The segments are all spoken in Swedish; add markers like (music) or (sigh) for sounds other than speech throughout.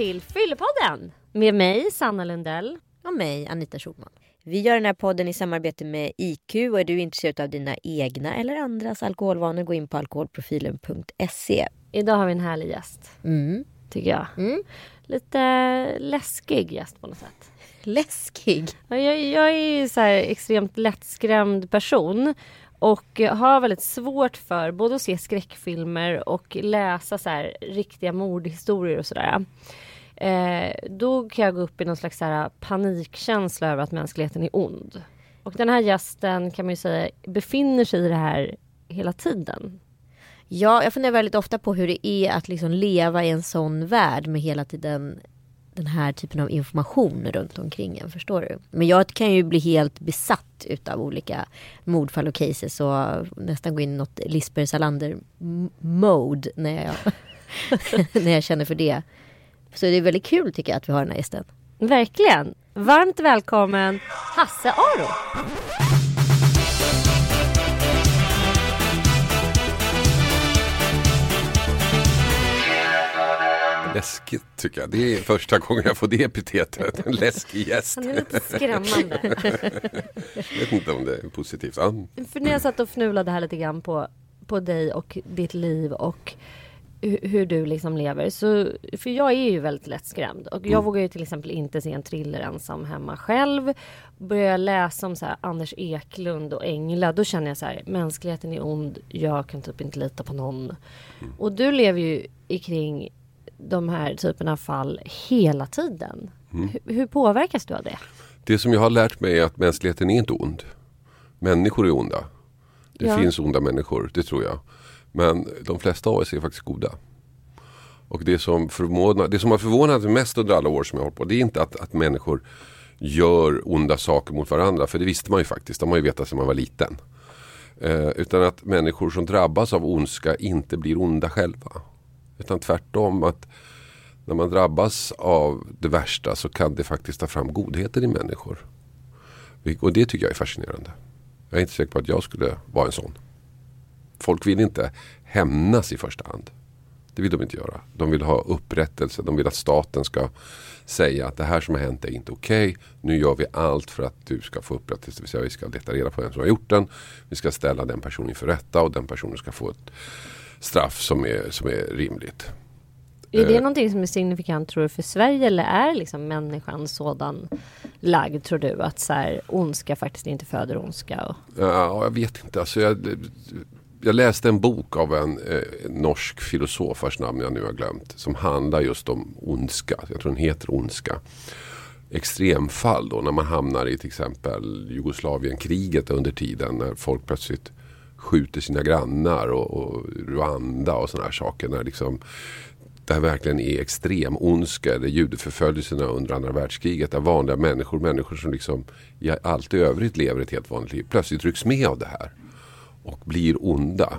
till Fyllepodden med mig Sanna Lundell. Och mig, Anita Schulman. Vi gör den här podden i samarbete med IQ och är du intresserad av dina egna eller andras alkoholvanor gå in på alkoholprofilen.se. Idag har vi en härlig gäst, Mm. tycker jag. Mm. Lite läskig gäst på något sätt. (laughs) Läskig. Ja, Jag, jag är ju så extremt lättskrämd person och har väldigt svårt för både att se skräckfilmer och läsa så riktiga mordhistorier och sådär. Eh, då kan jag gå upp i någon slags så här panikkänsla över att mänskligheten är ond. Och den här gästen kan man ju säga befinner sig i det här hela tiden. Ja, jag funderar väldigt ofta på hur det är att liksom leva i en sån värld med hela tiden den här typen av information runt omkring en, förstår du? Men jag kan ju bli helt besatt utav olika mordfall och cases och nästan gå in i något Lisbeth Salander-mode när jag, (laughs) när jag känner för det. Så det är väldigt kul tycker jag att vi har den här gästen. Verkligen. Varmt välkommen Hasse Aro. Läskigt tycker jag. Det är första gången jag får det epitetet. En läskig gäst. Han är lite skrämmande. Jag vet inte om det är positivt. Ja. För när jag satt och fnulade här lite grann på, på dig och ditt liv och hur du liksom lever. Så, för jag är ju väldigt lättskrämd och jag vågar ju till exempel inte se en thriller ensam hemma själv. Börjar jag läsa om så Anders Eklund och Engla, då känner jag så här, mänskligheten är ond, jag kan typ inte lita på någon. Och du lever ju kring de här typerna av fall hela tiden. Hur, hur påverkas du av det? Det som jag har lärt mig är att mänskligheten är inte ond. Människor är onda. Det Ja. finns onda människor, det tror jag. Men de flesta av oss är faktiskt goda. Och det som, förvånar, det som har förvånat mig mest under alla år som jag har hållit på, det är inte att, att människor gör onda saker mot varandra. För det visste man ju faktiskt, det har man ju vetat sedan man var liten. Eh, utan att människor som drabbas av ondska inte blir onda själva. Utan tvärtom att när man drabbas av det värsta så kan det faktiskt ta fram godheter i människor. Och det tycker jag är fascinerande. Jag är inte säker på att jag skulle vara en sån. Folk vill inte hämnas i första hand. Det vill de inte göra. De vill ha upprättelse. De vill att staten ska säga att det här som har hänt är inte okej. Nu gör vi allt för att du ska få upprättelse. Det vill säga vi ska leta reda på vem som har gjort den. Vi ska ställa den personen inför rätta och den personen ska få ett straff som är, som är rimligt. Är det Eh. någonting som är signifikant tror du för Sverige eller är liksom människan sådan lagd tror du att så här, ondska faktiskt inte föder ondska? Och, Ja, jag vet inte. Alltså jag, jag läste en bok av en eh, norsk filosof vars namn jag nu har glömt. Som handlar just om ondska. Jag tror den heter ondska. Extremfall då när man hamnar i till exempel Jugoslavienkriget under tiden när folk plötsligt skjuter sina grannar och, och Rwanda och sådana här saker. När liksom det här verkligen är extrem ondska eller judeförföljelserna under andra världskriget. Där vanliga människor, människor som liksom i allt i övrigt lever ett helt vanligt liv. Plötsligt rycks med av det här. Och blir onda.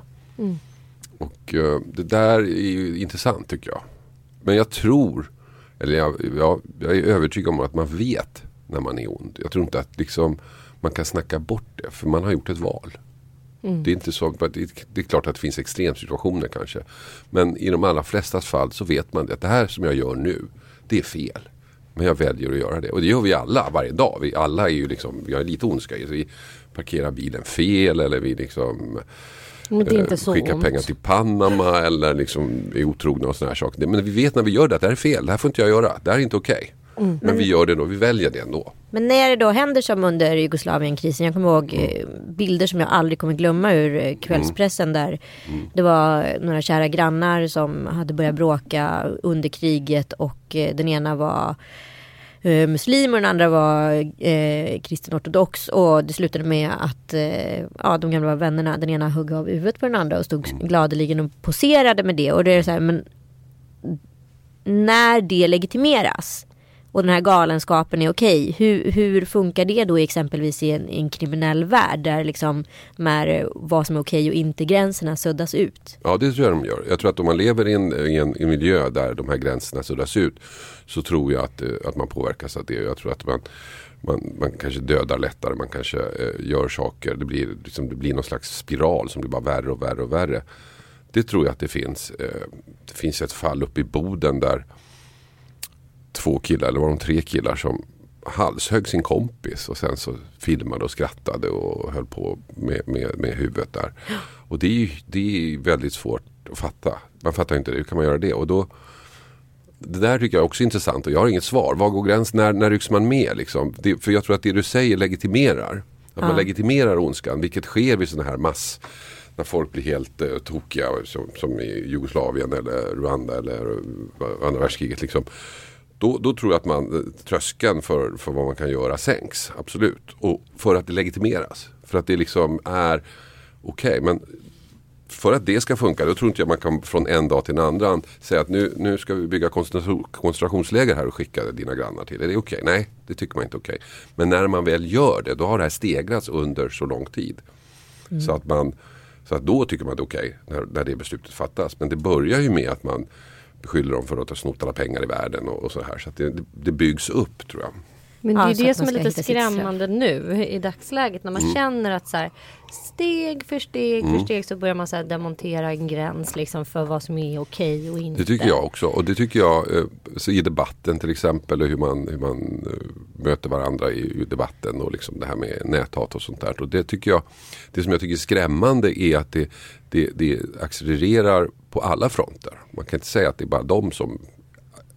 Och eh, det där är intressant tycker jag. Men jag tror, eller jag, jag, jag är övertygad om att man vet när man är ond. Jag tror inte att liksom, man kan snacka bort det. För man har gjort ett val. Det är inte så, det är, det är klart att det finns extremsituationer kanske. Men i de allra flesta fall så vet man det, att det här som jag gör nu, det är fel. Men jag väljer att göra det. Och det gör vi alla varje dag. Vi alla är ju liksom, vi har lite ondska i. Vi parkerar bilen fel eller vi liksom eh, skickar ont. pengar till Panama eller liksom är otrogna och sådana här saker. Men vi vet när vi gör det att det här är fel. Det här får inte jag göra. Det här är inte okej. Mm. Men vi gör det då. Vi väljer det ändå. Men när det då händer som under Jugoslavien-krisen, jag kommer ihåg eh, bilder som jag aldrig kommer glömma ur eh, kvällspressen där det var några kära grannar som hade börjat bråka under kriget och eh, den ena var eh, muslim och den andra var eh, kristen ortodox och det slutade med att eh, ja, de gamla vännerna, den ena högg av huvudet på den andra och stod gladeligen och poserade med det och det är så här, men när det legitimeras och den här galenskapen är okej, hur, hur funkar det då exempelvis i en, i en kriminell värld där liksom med vad som är okej och inte gränserna suddas ut? Ja det tror jag de gör. Jag tror att om man lever i en, i en, i en miljö där de här gränserna suddas ut. Så tror jag att, eh, att man påverkas av det. Jag tror att man, man, man kanske dödar lättare. Man kanske eh, gör saker. Det blir, liksom, det blir någon slags spiral som blir bara värre och värre och värre. Det tror jag att det finns. Eh, det finns ett fall uppe i Boden där två killar, eller var de tre killar som halshögg sin kompis och sen så filmade och skrattade och höll på med, med, med huvudet där. Och det är ju det är väldigt svårt att fatta. Man fattar inte det, hur kan man göra det? Och då, det där tycker jag också är intressant och jag har inget svar. Var går gränsen? När, när rycks man med? Liksom? Det, för jag tror att det du säger legitimerar. Att man legitimerar ondskan, vilket sker vid sådana här mass när folk blir helt uh, tokiga som, som i Jugoslavien eller Rwanda eller uh, andra världskriget. Liksom. Då, då, tror jag att man, eh, tröskeln för, för vad man kan göra sänks. Absolut. Och för att det legitimeras. För att det liksom är okej. Okay, men för att det ska funka, då tror inte jag man kan från en dag till en annan säga att nu, nu ska vi bygga koncentrationsläger här och skicka dina grannar till. Är det okej? Okay? Nej, det tycker man inte okej. Okay. Men när man väl gör det, då har det här stegrats under så lång tid. Mm. Så att man så att då tycker man det är okej när, när det beslutet fattas. Men det börjar ju med att man beskyller dem för att ha snott alla pengar i världen och, och så här. Så att det, det byggs upp tror jag. Men det är ja, det som är lite skrämmande nu i dagsläget när man mm. känner att så här, steg för steg mm. för steg så börjar man så demontera en gräns liksom för vad som är okej och inte. Det tycker jag också och det tycker jag eh, så i debatten till exempel hur man, hur man eh, möter varandra i, i debatten och liksom det här med näthat och sånt där. Och det tycker jag, det som jag tycker är skrämmande är att det, det, det accelererar på alla fronter. Man kan inte säga att det är bara de som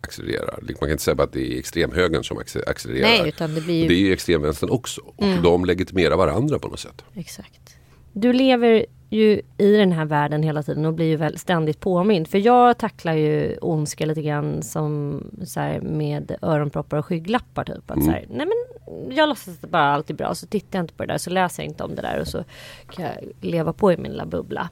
accelererar. Man kan inte säga att det är extremhögern som accelererar. Nej, utan det, blir ju... det är ju extremvänstern också. Och mm. de legitimerar varandra på något sätt. Exakt. Du lever ju i den här världen hela tiden och blir ju väl ständigt påmind. För jag tacklar ju ondska lite grann som så här, med öronproppar och skygglappar. Typ. Att, mm. så här, nej men, jag låtsas att det bara allt är bra. Så tittar jag inte på det där. Så läser jag inte om det där. Och så kan jag leva på i min lilla bubbla.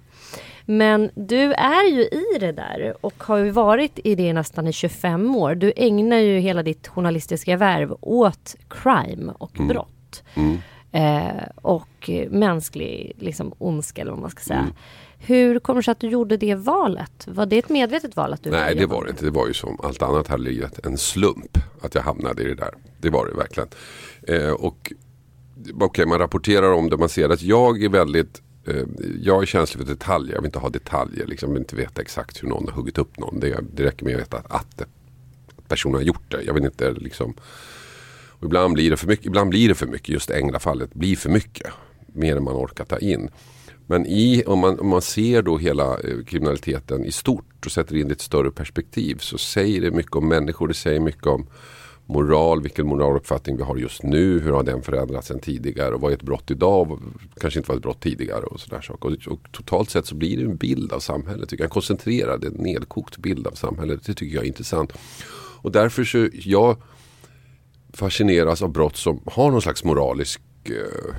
Men du är ju i det där och har ju varit i det nästan i 25 år. Du ägnar ju hela ditt journalistiska värv åt crime och mm. brott. Mm. Eh, och mänsklig liksom, ondska eller vad man ska säga. Mm. Hur kommer det sig att du gjorde det valet? Var det ett medvetet val? att du Nej det var det inte. Det var ju som allt annat hade blivit en slump att jag hamnade i det där. Det var det verkligen. Eh, och Okej, okay, man rapporterar om det. Man ser att jag är väldigt Eh, jag är känslig för detaljer. Jag vill inte ha detaljer. Liksom. Jag vill inte veta exakt hur någon har huggit upp någon. Det, det räcker med att veta att, personen har gjort det. Jag vill inte liksom och ibland blir det för mycket. Ibland blir det för mycket. Just Änglafallet blir för mycket. Mer än man orkar ta in. Men i, om, man, om man ser då hela eh, kriminaliteten i stort och sätter in det i ett större perspektiv så säger det mycket om människor. Det säger mycket om moral, vilken moraluppfattning vi har just nu, hur har den förändrats än tidigare och vad är ett brott idag, kanske inte var ett brott tidigare och sådär saker. Och, och, totalt sett så blir det en bild av samhället, en koncentrerad, en nedkokt bild av samhället. Det tycker jag är intressant. Och därför så, jag fascineras av brott som har någon slags moralisk eh,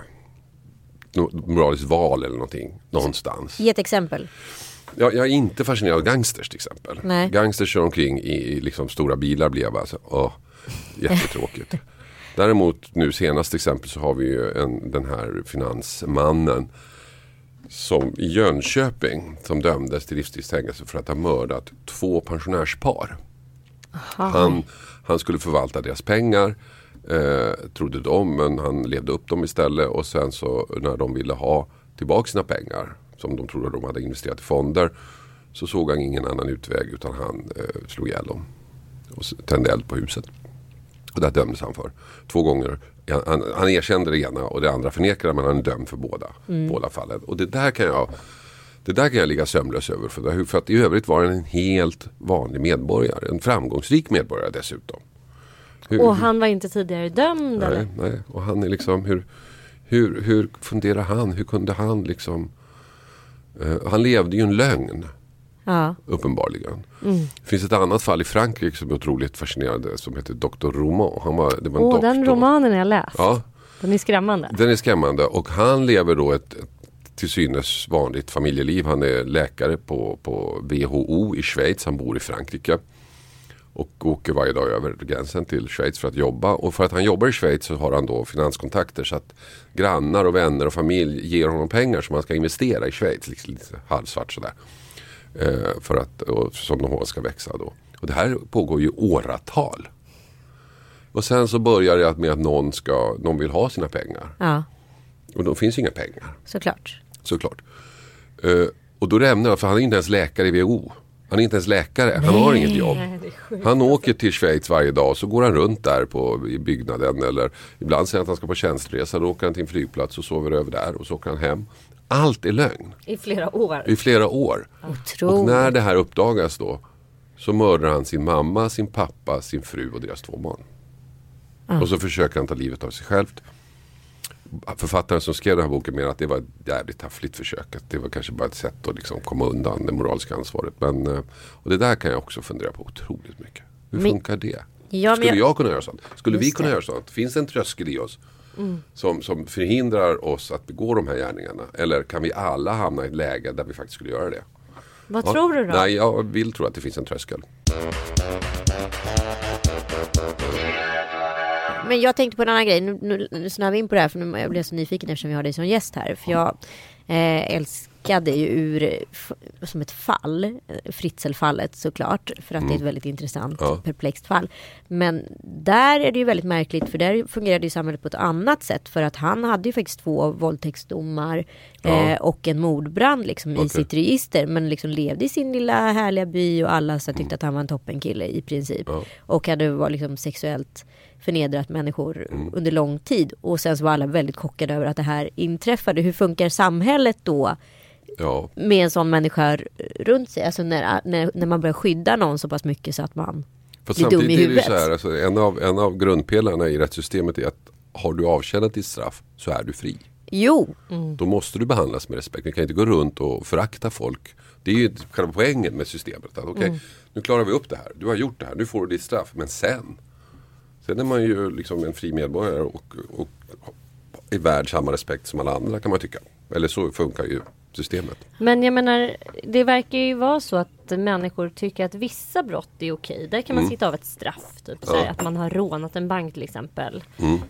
moraliskt val eller någonting någonstans. Ge ett exempel. Jag, jag är inte fascinerad av gangsters till exempel. Nej. Gangsters kör omkring i, i liksom stora bilar blir jag bara så, åh, Jättetråkigt. Däremot nu senast exempel så har vi ju en, den här finansmannen som i Jönköping som dömdes till livstidsfängelse för att ha mördat två pensionärspar. Han, han skulle förvalta deras pengar eh, trodde de men han levde upp dem istället och sen så när de ville ha tillbaka sina pengar som de trodde de hade investerat i fonder så såg han ingen annan utväg utan han eh, slog ihjäl dem och tände eld på huset. Och det dömdes han för. Två gånger. Han, han erkände det ena och det andra förnekade men han är dömd för båda. Mm. Båda fallen. Och det där kan jag det där kan jag ligga sömnlös över. För, för att i övrigt var han en helt vanlig medborgare. En framgångsrik medborgare dessutom. Hur, och han var inte tidigare dömd? Nej, eller? nej. och han är liksom hur, hur, hur funderar han? Hur kunde han liksom uh, Han levde ju en lögn. Ja. Uppenbarligen. Mm. Det finns ett annat fall i Frankrike som är otroligt fascinerande som heter Dr. Roman. Han var, det var en oh, doktor. Den romanen har jag läst. Ja. Den är skrämmande. Den är skrämmande och han lever då ett, ett till synes vanligt familjeliv. Han är läkare på, på WHO i Schweiz. Han bor i Frankrike. Och åker varje dag över gränsen till Schweiz för att jobba. Och för att han jobbar i Schweiz så har han då finanskontakter. Så att grannar och vänner och familj ger honom pengar som han ska investera i Schweiz. Liksom lite halvsvart sådär. Eh, för att, som de ska växa då. Och det här pågår ju åratal. Och sen så börjar det med att någon, ska, någon vill ha sina pengar. Ja. Och då finns inga pengar. Såklart. Såklart. Uh, och då rämnar jag, för han är inte ens läkare i WHO. Han är inte ens läkare, han har inget jobb. Nej. Han åker till Schweiz varje dag och så går han runt där på, i byggnaden. Eller ibland säger han att han ska på tjänsteresa. Då åker han till en flygplats och sover över där och så åker han hem. Allt är lögn I flera år. i flera år. Och Otroligt. när det här uppdagas då så mördar han sin mamma, sin pappa, sin fru och deras två barn. Och så försöker han ta livet av sig själv. Författaren som skrev den här boken menar att det var ett jävligt taffligt försök. Att det var kanske bara ett sätt att liksom komma undan det moraliska ansvaret. Men, eh, och det där kan jag också fundera på otroligt mycket. Hur funkar det? Ja, Skulle jag- jag kunna göra sånt? Skulle vi kunna det. göra sånt? Finns det en tröskel i oss? Som, som förhindrar oss att begå de här gärningarna? Eller kan vi alla hamna i ett läge där vi faktiskt skulle göra det? Vad Ja. tror du då? Nej, jag vill tro att det finns en tröskel. Men jag tänkte på en annan grej. Nu, nu, nu snöar vi in på det här för nu, jag blev så nyfiken eftersom vi har dig som gäst här. För jag eh, älskade ju ur, som ett fall, eh, Fritzelfallet såklart. För att det är ett väldigt intressant, Ja. perplext fall. Men där är det ju väldigt märkligt för där fungerade ju samhället på ett annat sätt. För att han hade ju faktiskt två våldtäktsdomar Ja. eh, och en mordbrand liksom i Okej. sitt register. Men liksom levde i sin lilla härliga by och alla så tyckte att han var en toppenkille i princip. Ja. Och hade varit liksom sexuellt förnedrat människor Mm. under lång tid. Och sen så var alla väldigt chockade över att det här inträffade. Hur funkar samhället då Ja, med en sån människa runt sig? Alltså när, när, när man börjar skydda någon så pass mycket så att man Fast blir dum i är det huvudet. så här, alltså, en, av, en av grundpelarna i rättssystemet är att har du avtjänat ditt straff så är du fri. Jo, Då måste du behandlas med respekt. Du kan inte gå runt och förakta folk. Det är ju själva poängen med systemet. Att, okej, Nu klarar vi upp det här. Du har gjort det här. Nu får du ditt straff. Men sen. Sen är man ju liksom en fri medborgare och, och är värd samma respekt som alla andra kan man tycka. Eller så funkar ju systemet. Men jag menar, det verkar ju vara så att människor tycker att vissa brott är okej. Där kan man sitta av ett straff. Typ så här, att man har rånat en bank till exempel.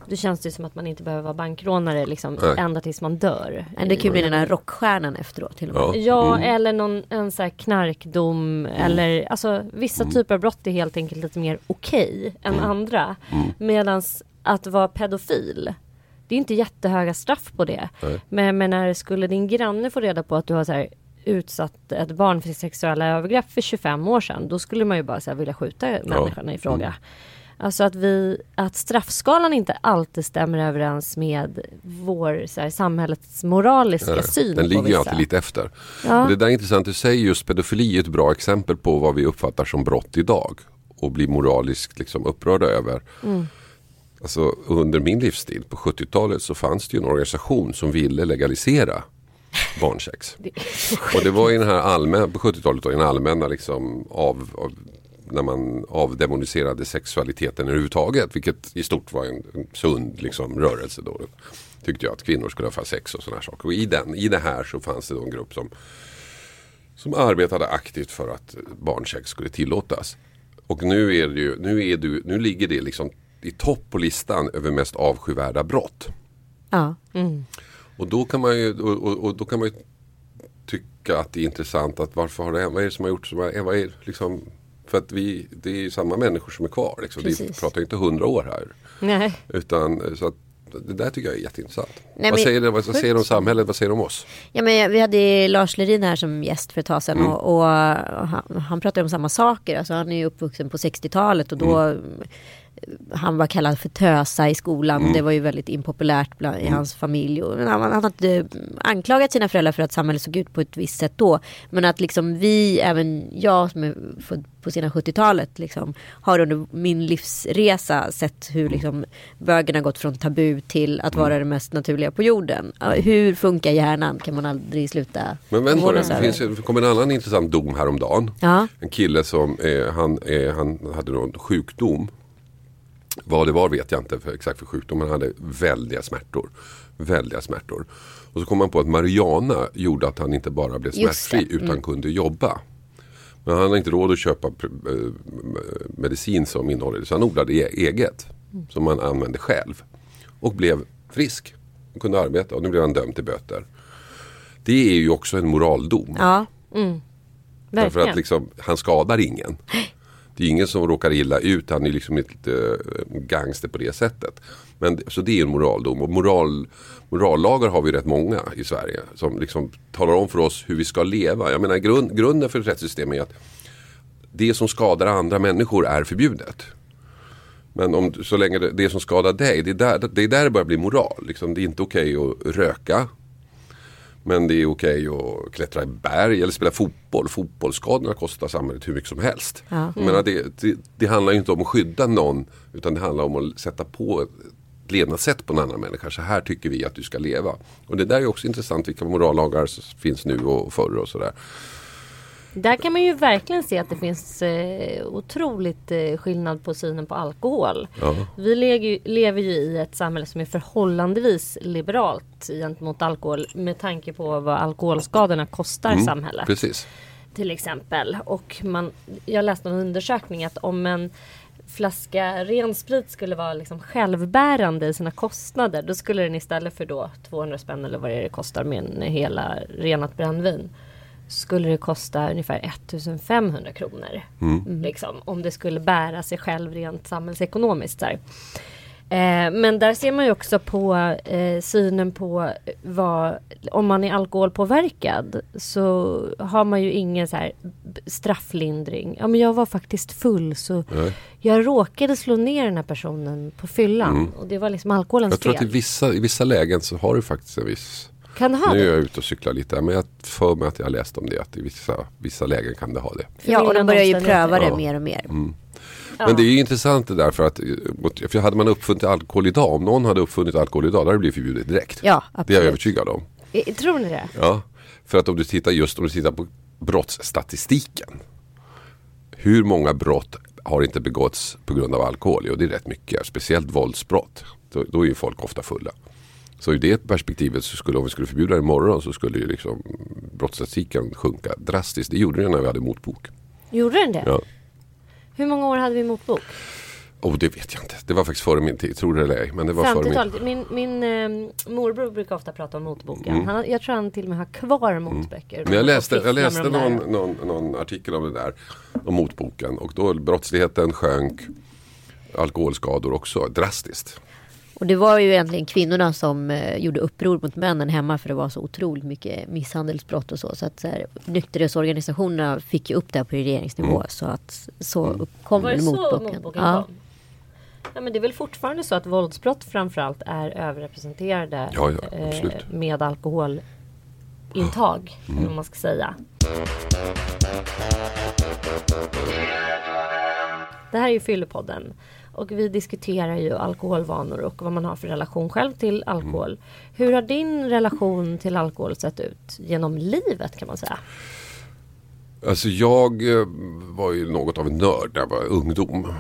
Då känns det som att man inte behöver vara bankrånare liksom, Nej. ända tills man dör. men det kan ju bli den här rockstjärnan efteråt till och med. Ja. Ja, eller någon en så här knarkdom. Eller alltså vissa typer av brott är helt enkelt lite mer okej än andra. Medan att vara pedofil. Det är inte jättehöga straff på det. Nej. Men, men när skulle din granne få reda på att du har så här, utsatt ett barn för sexuella övergrepp för 25 år sedan. Då skulle man ju bara så här, vilja skjuta människan i fråga. Alltså att vi, att straffskalan inte alltid stämmer överens med vår så här, samhällets moraliska Nej, syn Den ligger alltid lite efter. Ja. Det där är intressant. Du säger just pedofili är ett bra exempel på vad vi uppfattar som brott idag. Och blir moraliskt liksom upprörda över. Mm. Alltså, under min livstid på 70-talet så fanns det ju en organisation som ville legalisera barnsex. Och det var i den här allmänna, på 70-talet då, den allmänna liksom av, av när man avdemoniserade sexualiteten överhuvudtaget. Vilket i stort var en, en sund liksom, rörelse då. Tyckte jag att kvinnor skulle ha sex och sådana saker. Och i, den, i det här så fanns det då en grupp som, som arbetade aktivt för att barnsex skulle tillåtas. Och nu, är det ju, nu, är du, nu ligger det liksom i topp på listan över mest avskyvärda brott. Ja. Och då kan man ju, och, och, och då kan man ju tycka att det är intressant att varför har det hänt? Vad är det som har gjort som har, vad är liksom, för att vi, det är ju samma människor som är kvar. Liksom. Vi pratar inte hundra år här. Nej. Utan så att det där tycker jag är jätteintressant. Nej, vad, men- säger det, vad, vad säger de om samhället? Vad säger de om oss? Ja, men vi hade Lars Lerin här som gäst för ett tag sedan Mm. och, och han, han pratade om samma saker. Alltså, han är ju uppvuxen på 60-talet och då Mm. Han var kallad för tösa i skolan. Mm. Det var ju väldigt impopulärt bland, i hans familj. Och han, han hade anklagat sina föräldrar för att samhället såg ut på ett visst sätt då. Men att liksom vi, även jag som är född på sena 70-talet, liksom, har under min livsresa sett hur liksom, bögen har gått från tabu till att Mm. vara det mest naturliga på jorden. Hur funkar hjärnan kan man aldrig sluta Men vänta, det över. finns, det kom en annan intressant dom häromdagen. Ja, En kille som eh, han, eh, han hade någon sjukdom. Vad det var vet jag inte för, exakt för sjukdom. Men han hade väldiga smärtor. Väldiga smärtor. Och så kom han på att Mariana gjorde att han inte bara blev smärtfri mm. utan kunde jobba. Men han hade inte råd att köpa eh, medicin som innehåller det. Så han odlade e- eget. Som han använde själv. Och blev frisk. Han kunde arbeta och nu blev han dömd till böter. Det är ju också en moraldom. ja. Därför Verkligen. att liksom, han skadar ingen. (gasps) (sniffs) Det är ingen som råkar illa ut. Han är liksom inte eh, gangster på det sättet. Men, så det är en moraldom. Och moral, morallagar har vi rätt många i Sverige. Som liksom talar om för oss hur vi ska leva. Jag menar grund, grunden för ett rättssystem är att det som skadar andra människor är förbjudet. Men om, så länge det, det som skadar dig, det är där det, är där det börjar bli moral. Liksom, det är inte okej att röka. Men det är okej att klättra i berg eller spela fotboll. Fotbollsskadorna kostar samhället hur mycket som helst. Ja. Menar, det, det, det handlar inte om att skydda någon utan det handlar om att sätta på ett levnadssätt på en annan människa. Så här tycker vi att du ska leva. Och det där är också intressant vilka morallagar som finns nu och förr och sådär. Där kan man ju verkligen se att det finns eh, otroligt eh, skillnad på synen på alkohol. Ja. Vi lever, lever ju i ett samhälle som är förhållandevis liberalt gentemot alkohol med tanke på vad alkoholskadorna kostar samhället. Precis. Till exempel. Och man, jag läste en undersökning att om en flaska ren sprit skulle vara liksom självbärande i sina kostnader. Då skulle den istället för då 200 spänn eller vad det är det kostar med en hela renat brännvin. Skulle det kosta ungefär 1500 kronor. Liksom, om det skulle bära sig själv rent samhällsekonomiskt. Här. Eh, men där ser man ju också på eh, synen på vad, om man är alkoholpåverkad så har man ju ingen så här strafflindring. Ja men jag var faktiskt full så Nej. jag råkade slå ner den här personen på fyllan och det var liksom alkoholens Jag tror att i fel. vissa, i vissa lägen så har du faktiskt en viss Kan det ha Nu är jag ute och cyklar lite men jag för mig att jag läst om det att i vissa, vissa lägen kan det ha det. Ja, och de börjar ju pröva det Ja. mer och mer. Ja. Men det är ju intressant det där för att eh, för hade man uppfunnit alkohol idag, om någon hade uppfunnit alkohol idag, då hade det blivit förbjudet direkt. Ja, Det är jag absolut. övertygad om. Eh, Tror ni det? Ja, för att om du tittar just om du tittar på brottsstatistiken. Hur många brott har inte begåtts på grund av alkohol? Jo, det är rätt mycket. Speciellt våldsbrott. Då, då är ju folk ofta fulla. Så i det perspektivet så skulle om vi skulle förbjuda det imorgon så skulle ju liksom brottsstatistiken sjunka drastiskt. Det gjorde den när vi hade motbok. Gjorde den det? Ja. Hur många år hade vi motbok? Oh, det vet jag inte. Det var faktiskt före min tid, tror det eller ej. Men det var före min 50-talet. Min, min eh, morbror brukar ofta prata om motboken. Mm. Han, jag tror han till och med har kvar motböcker. Men jag läste, jag läste någon, någon, någon artikel om det där. Om motboken. Och då brottsligheten sjönk. Alkoholskador också drastiskt. Och det var ju egentligen kvinnorna som eh, gjorde uppror mot männen hemma för det var så otroligt mycket misshandelsbrott och så. Så att så här, nykterhetsorganisationerna fick ju upp det här på regeringsnivå Mm. så att så uppkom Var det motboken. motboken Ja. kom? Ja, men det är väl fortfarande så att våldsbrott framförallt är överrepresenterade Ja, ja, eh, med alkoholintag. Mm. Vad man ska säga. Det här är ju Fyllepodden. Och vi diskuterar ju alkoholvanor och vad man har för relation själv till alkohol. Mm. Hur har din relation till alkohol sett ut genom livet kan man säga? Alltså jag eh, var ju något av en nörd när jag var ungdom.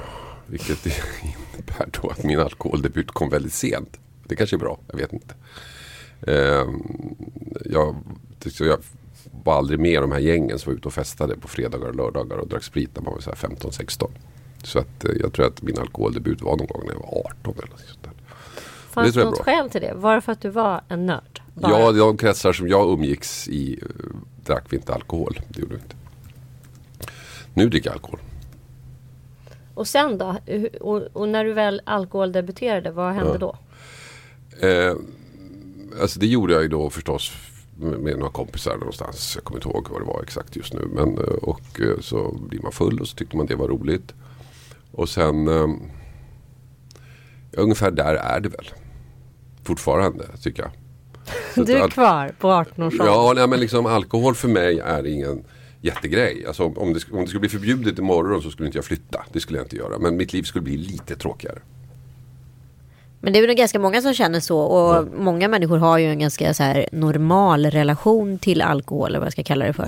Vilket (laughs) innebär då att min alkoholdebut kom väldigt sent. Det kanske är bra, jag vet inte. Eh, jag, jag var aldrig med i de här gängen som var ute och festade på fredagar och lördagar och drack sprit när man var så här 15-16. Så att, eh, jag tror att min alkoholdebut var någon gång när jag var 18 eller något sånt där. Fanns det något skäl till det? Var det för att du var en nörd? Bara? Ja, de kretsar som jag umgicks i eh, drack vi inte alkohol. Det gjorde vi inte. Nu dricker jag alkohol. Och sen då? Och, och när du väl alkoholdebuterade, vad hände Ja. då? Eh, alltså det gjorde jag ju då förstås med, med några kompisar någonstans. Jag kommer inte ihåg vad det var exakt just nu. Men, eh, och så blir man full och så tyckte man det var roligt. Och sen eh, ungefär där är det väl. Fortfarande tycker jag. Så Du är att- kvar på 18 års ålder. Ja, nej, men liksom alkohol för mig är ingen jättegrej. Alltså, om, det, om det skulle bli förbjudet imorgon så skulle inte jag flytta. Det skulle jag inte göra. Men mitt liv skulle bli lite tråkigare. Men det är väl ganska många som känner så och många människor har ju en ganska så här normal relation till alkohol eller vad jag ska kalla det för.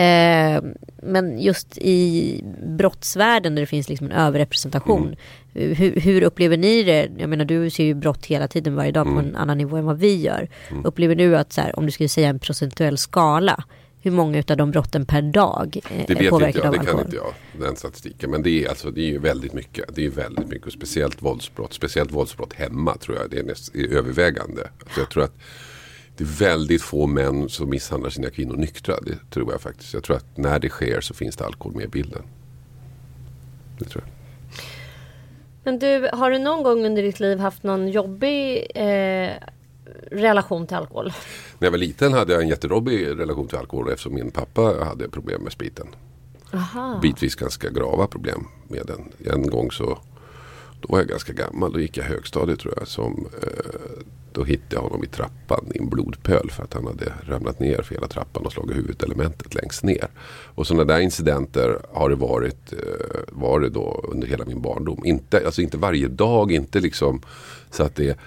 Eh, men just i brottsvärlden där det finns liksom en överrepresentation. Hur, hur upplever ni det? Jag menar du ser ju brott hela tiden varje dag på en annan nivå än vad vi gör. Upplever du att så här, om du skulle säga en procentuell skala hur många utav de brotten per dag eh, Det vet inte jag, av det kan inte jag. Den statistiken. Men det är, alltså, det är ju väldigt mycket. Det är väldigt mycket. Och speciellt våldsbrott. Speciellt våldsbrott hemma tror jag. Det är, näst, är övervägande. Alltså, jag tror att det är väldigt få män som misshandlar sina kvinnor nyktra. Det tror jag faktiskt. Jag tror att när det sker så finns det alkohol med i bilden. Det tror jag. Men du, har du någon gång under ditt liv haft någon jobbig eh, relation till alkohol? När jag var liten hade jag en jätterobbig relation till alkohol eftersom min pappa hade problem med spriten. Aha. bitvis ganska grava problem med den. En gång så då var jag ganska gammal. Då gick jag högstadiet tror jag. Som, eh, då hittade jag honom i trappan i en blodpöl för att han hade ramlat ner för hela trappan och slagit huvudet elementet längst ner. Och sådana där incidenter har det varit, eh, varit då under hela min barndom. Inte, alltså inte varje dag, inte liksom så att det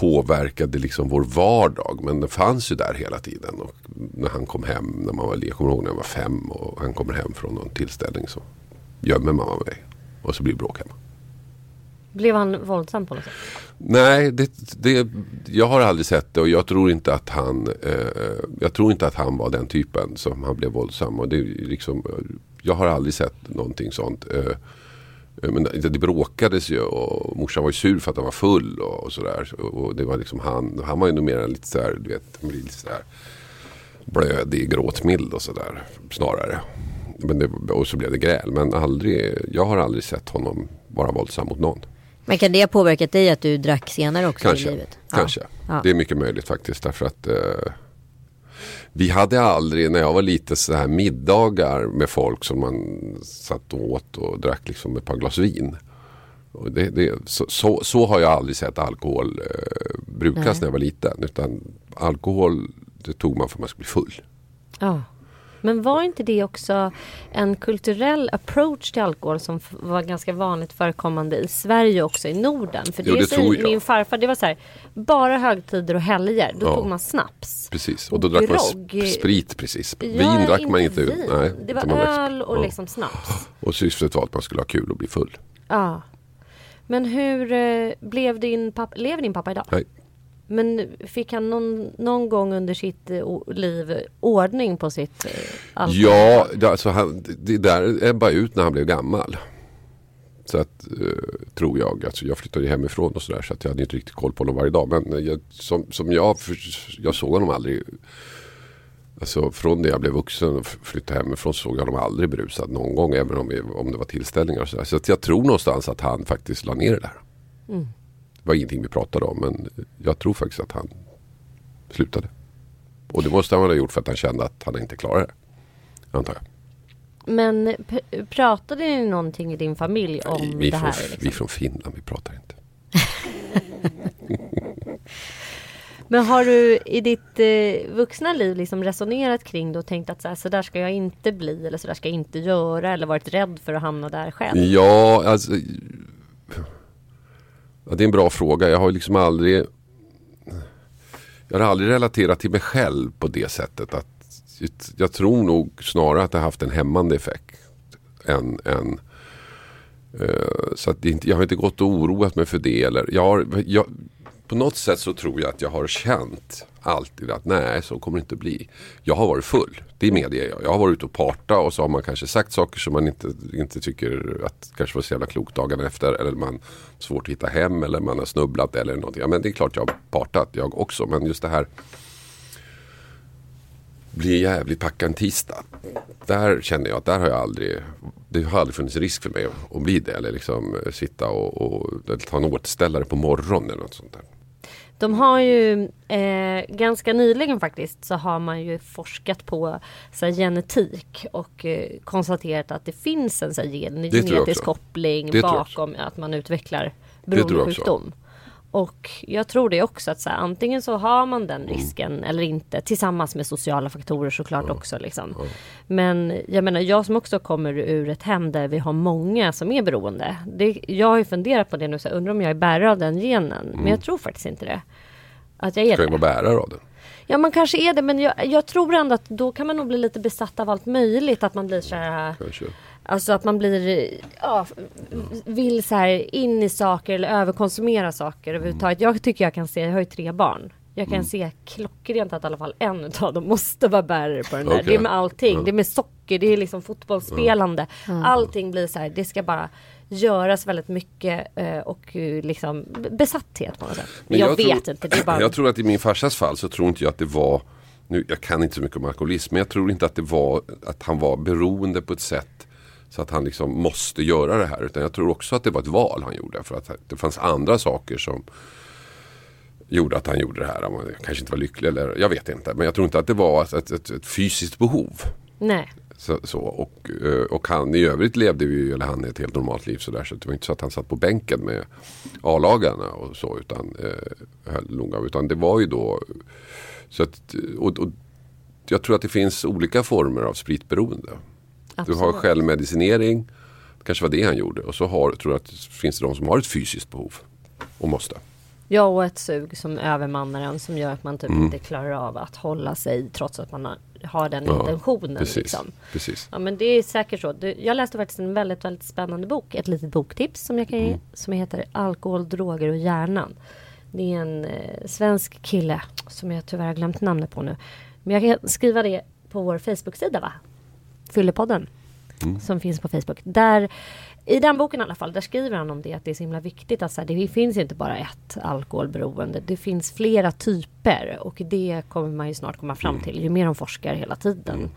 påverkade liksom vår vardag. Men det fanns ju där hela tiden. Och när han kom hem, när man var, jag kommer ihåg när jag var fem och han kommer hem från någon tillställning så gömmer mamma mig. Och så blir det bråk hemma. Blev han våldsam på något sätt? Nej, det, det, jag har aldrig sett det och jag tror inte att han eh, Jag tror inte att han var den typen som han blev våldsam. Och det, liksom, jag har aldrig sett någonting sånt. Eh, men det, bråkades ju och morsan var ju sur för att han var full och, och sådär. Och det var liksom han, han var ju nog mer lite sådär, du vet, han blir lite sådär blödig, gråtmild och sådär snarare. Men det, och så blev det gräl. Men aldrig, jag har aldrig sett honom vara våldsam mot någon. Men kan det ha påverkat dig att du drack senare också Kanske. i livet? Kanske. Ja. Det är mycket möjligt faktiskt. Därför att eh, vi hade aldrig, när jag var lite så här middagar med folk som man satt och åt och drack liksom ett par glas vin. Det, det, så, så, så har jag aldrig sett alkohol eh, brukas Nej. när jag var liten. Utan alkohol det tog man för att man skulle bli full. Ja. Men var inte det också en kulturell approach till alkohol som var ganska vanligt förekommande i Sverige också i Norden? För det, Jo, det tror jag. min farfar, det var så här, bara högtider och helger, då Ja. tog man snaps. Precis. Och då drack man Grogg. sp- sprit precis. Ja, vin drack man inte. vin. Nej, det var man öl och ja. liksom snaps. Och syftet var att man skulle ha kul och bli full. Ja. Men hur eh, blev din pappa, lever din pappa idag? Nej. Men fick han någon, någon gång under sitt eh, liv ordning på sitt eh, alkohol? Ja, det, alltså han, det där ebbade ut när han blev gammal. Så att, eh, tror jag. Alltså jag flyttade hemifrån och sådär så att jag hade inte riktigt koll på honom varje dag. Men jag, som, som jag, jag såg honom aldrig. Alltså från det jag blev vuxen och flyttade hemifrån så såg jag honom aldrig berusad någon gång. Även om, om det var tillställningar och sådär. Så att jag tror någonstans att han faktiskt la ner det där. Mm. Var ingenting vi pratade om men jag tror faktiskt att han slutade. Och det måste han ha gjort för att han kände att han inte klarade det. Antar jag. Men pratade ni någonting i din familj om vi, det från, här? vi är Liksom? från Finland, vi pratar inte. (laughs) Men har du i ditt eh, vuxna liv liksom resonerat kring det och tänkt att så, här, så där ska jag inte bli eller så där ska jag inte göra eller varit rädd för att hamna där själv? Ja, alltså. Ja, det är en bra fråga. Jag har liksom aldrig. Jag har aldrig relaterat till mig själv på det sättet. att Jag tror nog snarare att det har haft en hämmande effekt. Än, än, uh, så att det inte, jag har inte gått och oroat mig för det. Eller, jag har, jag, på något sätt så tror jag att jag har känt alltid att nej så kommer det inte bli. Jag har varit full, det medger jag. Jag har varit ute och parta och så har man kanske sagt saker som man inte, inte tycker att kanske var så jävla klokt dagen efter. Eller man har svårt att hitta hem eller man har snubblat eller någonting. Ja men det är klart jag har partat jag också. Men just det här bli jävligt packad en tisdag. Där känner jag att där har jag aldrig Det har aldrig funnits risk för mig att bli det. Eller liksom eh, sitta och, och ta en återställare på morgonen eller något sånt där. De har ju eh, ganska nyligen faktiskt så har man ju forskat på så här, genetik och eh, konstaterat att det finns en så här, gen, genetisk koppling bakom att man utvecklar beroendesjukdom. Och jag tror det också att så här, antingen så har man den Mm. risken eller inte tillsammans med sociala faktorer såklart också. Liksom. Men jag menar jag som också kommer ur ett hem där vi har många som är beroende. Det, jag har ju funderat på det nu, så jag undrar om jag är bärare av den genen. Men jag tror faktiskt inte det. Att jag är Ska jag det. vara bärare av den? Ja man kanske är det men jag, jag tror ändå att då kan man nog bli lite besatt av allt möjligt. Att man blir så här Kanske. Alltså att man blir, ja, vill så här in i saker eller överkonsumera saker överhuvudtaget. Jag tycker jag kan se, jag har ju tre barn. Jag kan se klockrent att i alla fall en av dem måste vara bärare på den där. Okej. Det är med allting. Det är med socker, det är liksom fotbollsspelande. Allting blir så här, det ska bara göras väldigt mycket eh, och eh, liksom besatthet på något sätt. Men jag, vet tror, inte, det är bara... Jag tror att i min farsas fall så tror inte jag att det var nu, Jag kan inte så mycket om alkoholism men jag tror inte att det var att han var beroende på ett sätt så att han liksom måste göra det här. Utan jag tror också att det var ett val han gjorde. För att det fanns andra saker som gjorde att han gjorde det här. Han kanske inte var lycklig eller jag vet inte. Men jag tror inte att det var ett, ett, ett, fysiskt behov. Nej. Så, så, och, eh, och han i övrigt levde vi, eller han ett helt normalt liv sådär. Så det var inte så att han satt på bänken med A-lagarna och så. Utan, eh, utan det var ju då. Så att, och, och, jag tror att det finns olika former av spritberoende. Absolut. Du har självmedicinering. Det kanske var det han gjorde. Och så har, tror jag att det finns de som har ett fysiskt behov. Och måste. Ja, och ett sug som övermannar en som gör att man typ Mm. inte klarar av att hålla sig trots att man har, den Ja, intentionen. Precis. Liksom. precis. Ja men det är säkert så. Jag läste faktiskt en väldigt, väldigt spännande bok. Ett litet boktips som jag kan ge. Mm. Som heter Alkohol, droger och hjärnan. Det är en eh, svensk kille som jag tyvärr har glömt namnet på nu. Men jag kan skriva det på vår Facebook-sida va? Fyllepodden. Mm. Som finns på Facebook. Där, I den boken i alla fall, där skriver han om det att det är så himla viktigt att så här, det finns inte bara ett alkoholberoende. Det finns flera typer och det kommer man ju snart komma fram till ju mer de forskar hela tiden.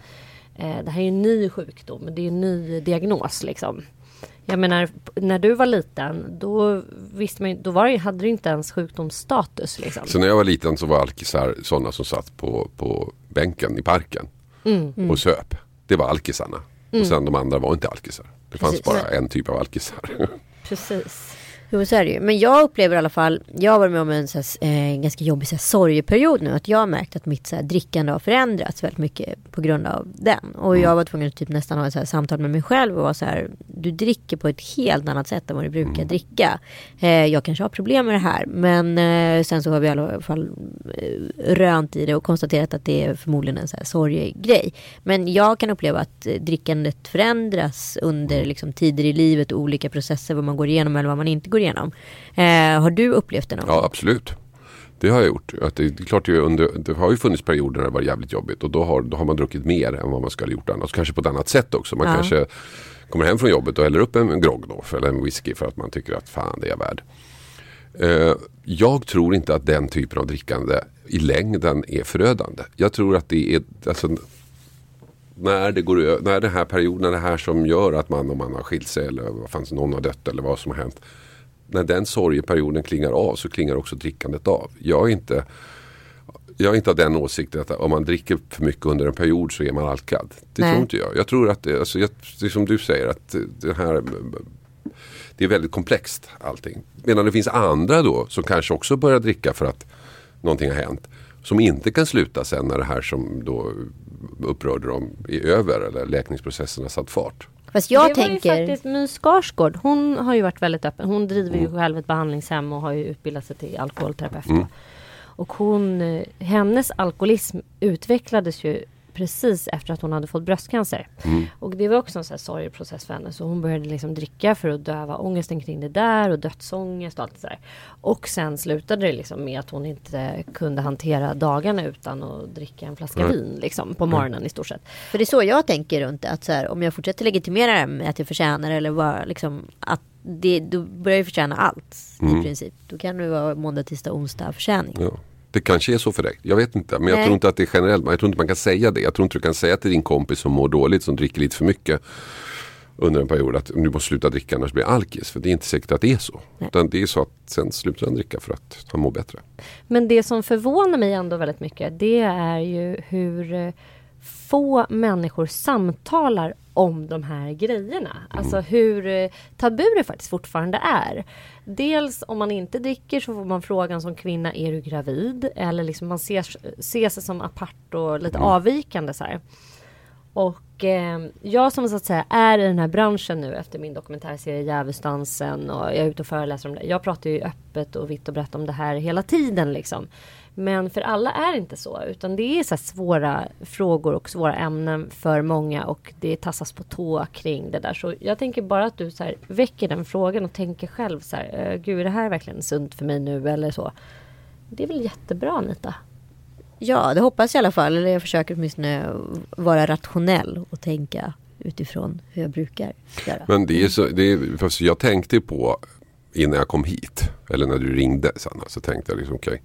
Eh, det här är ju en ny sjukdom, det är en ny diagnos liksom. Jag menar, när du var liten, då visste man då var det, hade du inte ens sjukdomsstatus liksom. Så när jag var liten så var alkisar sådana som satt på, på bänken i parken. Mm. Och söp. Det var alkisarna. Och sen de andra var inte alkisar. Det fanns Precis. bara en typ av alkisar. (laughs) Precis. Jo så är det ju. Men jag upplever i alla fall, jag har varit med om en så här, eh, ganska jobbig så här, sorgeperiod nu. Att jag har märkt att mitt så här, drickande har förändrats väldigt mycket på grund av den. Och jag var tvungen att typ nästan ha ett så här, samtal med mig själv och vara så här, du dricker på ett helt annat sätt än vad du brukar dricka. Eh, jag kanske har problem med det här. Men eh, sen så har vi i alla fall eh, rönt i det och konstaterat att det är förmodligen en så här sorgegrej. Men jag kan uppleva att eh, drickandet förändras under liksom, tider i livet och olika processer, vad man går igenom eller vad man inte går igenom. Eh, har du upplevt det någon gång? Ja absolut. Det har jag gjort. Att det, det, är klart under, det har ju funnits perioder när det var jävligt jobbigt. Och då har, då har man druckit mer än vad man skulle ha gjort annars. Kanske på ett annat sätt också. Man Ja. kanske kommer hem från jobbet och häller upp en grogg då. Eller en whisky för att man tycker att fan det är jag värd. Eh, jag tror inte att den typen av drickande i längden är förödande. Jag tror att det är alltså, när det går när den här perioden, det här som gör att man om man har skilt sig eller vad fanns någon har dött eller vad som har hänt. När den sorgeperioden klingar av så klingar också drickandet av. Jag är inte jag är inte av den åsikten att om man dricker för mycket under en period så är man alkad. Det Nej. tror inte jag. Jag tror att det, alltså, jag, det är som du säger att det här det är väldigt komplext allting. Medan det finns andra då som kanske också börjar dricka för att någonting har hänt. Som inte kan sluta sen när det här som då upprörde dem är över eller läkningsprocessen har satt fart. Fast jag det tänker... var ju faktiskt My Skarsgård. Hon har ju varit väldigt öppen. Hon driver Mm. ju själv ett behandlingshem och har ju utbildat sig till alkoholterapeut. då. Och hon, eh, hennes alkoholism utvecklades ju precis efter att hon hade fått bröstcancer. Mm. Och det var också en sån här sorgeprocess för henne. Så hon började liksom dricka för att döva ångesten kring det där och dödsångest och allt det där. Och sen slutade det liksom med att hon inte kunde hantera dagarna utan att dricka en flaska Nej. vin liksom på morgonen i stort sett. För det är så jag tänker runt det. Att så här, om jag fortsätter legitimera det med att jag förtjänar eller bara liksom att det, då börjar jag förtjäna allt i princip. Då kan det vara måndag, tisdag, onsdag förtjäning. Ja. Det kanske är så för dig. Jag vet inte. Men jag Nej. tror inte att det är generellt. Jag tror inte man kan säga det. Jag tror inte du kan säga till din kompis som mår dåligt som dricker lite för mycket under en period att du måste sluta dricka annars blir alkis. För det är inte säkert att det är så. Nej. Utan det är så att sen slutar han dricka för att han mår bättre. Men det som förvånar mig ändå väldigt mycket det är ju hur eh, få människor samtalar om de här grejerna. Alltså hur eh, tabu det faktiskt fortfarande är. Dels om man inte dricker så får man frågan som kvinna, är du gravid? Eller liksom man ser, ser sig som apart och lite avvikande så här. Och eh, jag som så att säga är i den här branschen nu efter min dokumentärserie Djävulsdansen och jag är ute och föreläser om det. Jag pratar ju öppet och vitt och brett om det här hela tiden liksom. Men för alla är det inte så utan det är så här svåra frågor och svåra ämnen för många och det tassas på tå kring det där. Så jag tänker bara att du så här, väcker den frågan och tänker själv så här, "Eh, gud är det här verkligen sunt för mig nu eller så. Det är väl jättebra Anita? Ja, det hoppas jag i alla fall. Eller jag försöker åtminstone vara rationell och tänka utifrån hur jag brukar göra. Men det är så, det är, jag tänkte på innan jag kom hit. Eller när du ringde Sanna. Så tänkte jag liksom okej.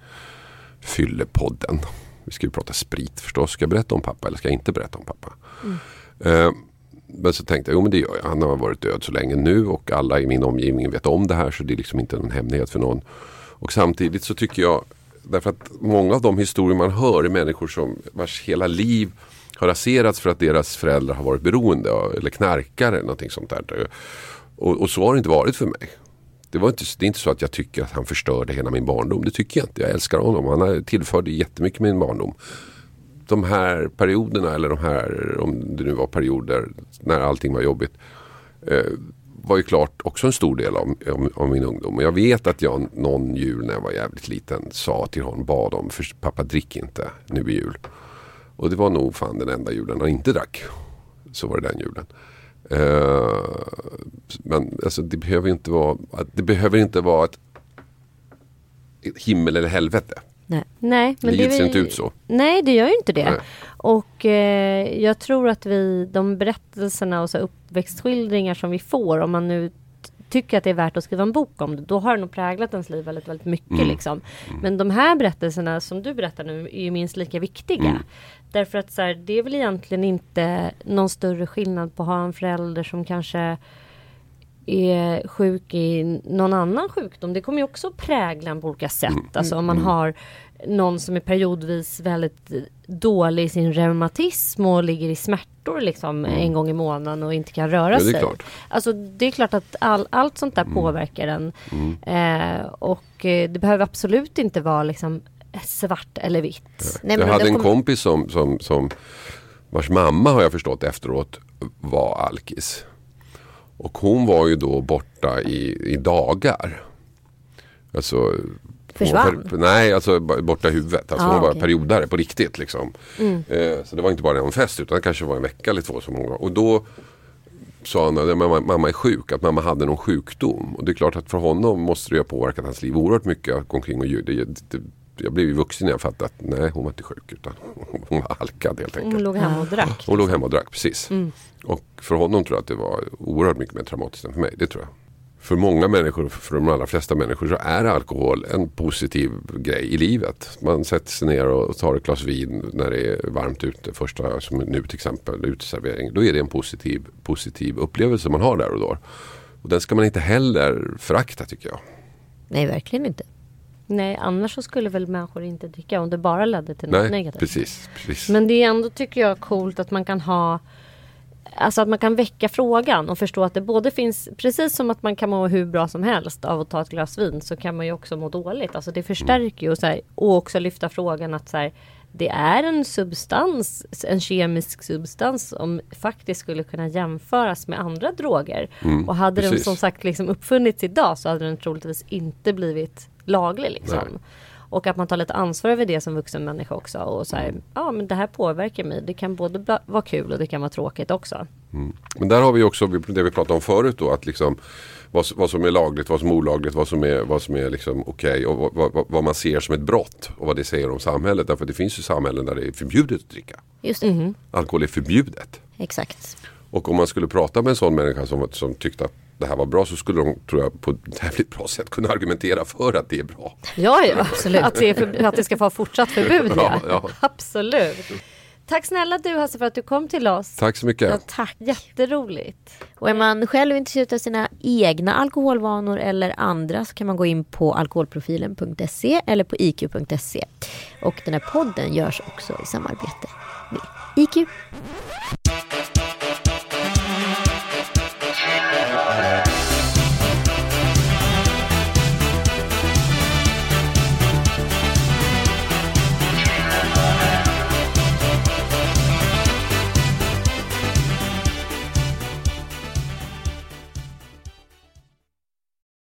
Fyllepodden. Vi ska ju prata sprit förstås. Ska jag berätta om pappa eller ska jag inte berätta om pappa? Eh, men så tänkte jag, jo men det gör jag. Han har varit död så länge nu och alla i min omgivning vet om det här så det är liksom inte någon hemlighet för någon. Och samtidigt så tycker jag, därför att många av de historier man hör är människor som vars hela liv har raserats för att deras föräldrar har varit beroende av, eller knarkare eller någonting sånt där. Och, och så har det inte varit för mig. Det, var inte, det är inte så att jag tycker att han förstörde hela min barndom. Det tycker jag inte. Jag älskar honom. Han tillförde jättemycket min barndom. De här perioderna, eller de här, om det nu var perioder när allting var jobbigt. Eh, var ju klart också en stor del av, av, av, min ungdom. Och jag vet att jag någon jul när jag var jävligt liten sa till honom, bad om, för pappa drick inte nu i jul. Och det var nog fan den enda julen han inte drack. Så var det den julen. Uh, men alltså, det behöver inte vara, det behöver inte vara ett himmel eller helvete. Nej, Nej men Livet det ser inte ut så. Nej, det gör ju inte det. Nej. Och eh, jag tror att vi, de berättelserna och så uppväxtskildringar som vi får, om man nu tycker att det är värt att skriva en bok om det, då har det nog präglat ens liv väldigt, väldigt mycket. Mm. Liksom. Mm. Men de här berättelserna som du berättar nu är ju minst lika viktiga. Mm. Därför att så här, det är väl egentligen inte någon större skillnad på att ha en förälder som kanske är sjuk i någon annan sjukdom. Det kommer ju också prägla en på olika sätt. Mm. Alltså om man mm. har någon som är periodvis väldigt dålig i sin reumatism och ligger i smärtor liksom mm. en gång i månaden och inte kan röra ja, sig. Klart. Alltså det är klart att all, allt sånt där mm. påverkar en. Mm. Eh, och eh, det behöver absolut inte vara liksom svart eller vitt. Nej, jag hade en kom... kompis som, som, som vars mamma har jag förstått efteråt var alkis. Och hon var ju då borta i, i dagar. Alltså Försvann? För, nej, alltså borta i huvudet. Alltså ah, hon var okay. periodare på riktigt. Liksom. Mm. Eh, så det var inte bara en fest utan det kanske var en vecka eller två som hon var. Och då sa han att mamma, mamma är sjuk, att mamma hade någon sjukdom. Och det är klart att för honom måste det ha påverkat hans liv oerhört mycket att gå omkring och det, det, jag blev ju vuxen när jag fattade att nej hon var inte sjuk utan (laughs) hon var alkad helt enkelt. Hon låg hemma och drack. Hon låg hemma och drack, precis. Mm. Och för honom tror jag att det var oerhört mycket mer traumatiskt än för mig. Det tror jag för många människor, för de allra flesta människor så är alkohol en positiv grej i livet. Man sätter sig ner och tar ett glas vin när det är varmt ute. Första, som nu till exempel, uteservering. Då är det en positiv, positiv upplevelse man har där och då. Och den ska man inte heller förakta tycker jag. Nej, verkligen inte. Nej, annars så skulle väl människor inte dricka om det bara ledde till något Nej, negativt. Precis, precis. Men det är ändå tycker jag coolt att man kan ha Alltså att man kan väcka frågan och förstå att det både finns, precis som att man kan må hur bra som helst av att ta ett glas vin så kan man ju också må dåligt. Alltså det förstärker ju och, så här, och också lyfta frågan att så här, det är en substans, en kemisk substans som faktiskt skulle kunna jämföras med andra droger. Mm, och hade precis. den som sagt liksom uppfunnits idag så hade den troligtvis inte blivit laglig. Liksom. Och att man tar lite ansvar över det som vuxen människa också. Och så här, mm. ja men det här påverkar mig. Det kan både vara kul och det kan vara tråkigt också. Mm. Men där har vi också det vi pratade om förut då. Att liksom vad, vad som är lagligt, vad som är olagligt, vad som är, vad som är liksom okej okay, och vad, vad, vad, man ser som ett brott. Och vad det säger om samhället. Därför det finns ju samhällen där det är förbjudet att dricka. Just. Mm. Alkohol är förbjudet. Exakt. Och om man skulle prata med en sån människa som, som tyckte att det här var bra så skulle de, tror jag, på ett jävligt bra sätt kunna argumentera för att det är bra. Ja, ja absolut. Att det, för, att det ska få fortsatt förbud. Ja. ja, ja. Absolut. Tack snälla du Hasse för att du kom till oss. Tack så mycket. Ja, tack. Jätteroligt. Och är man själv intresserad av sina egna alkoholvanor eller andra så kan man gå in på alkoholprofilen.se eller på iq.se. Och den här podden görs också i samarbete med IQ.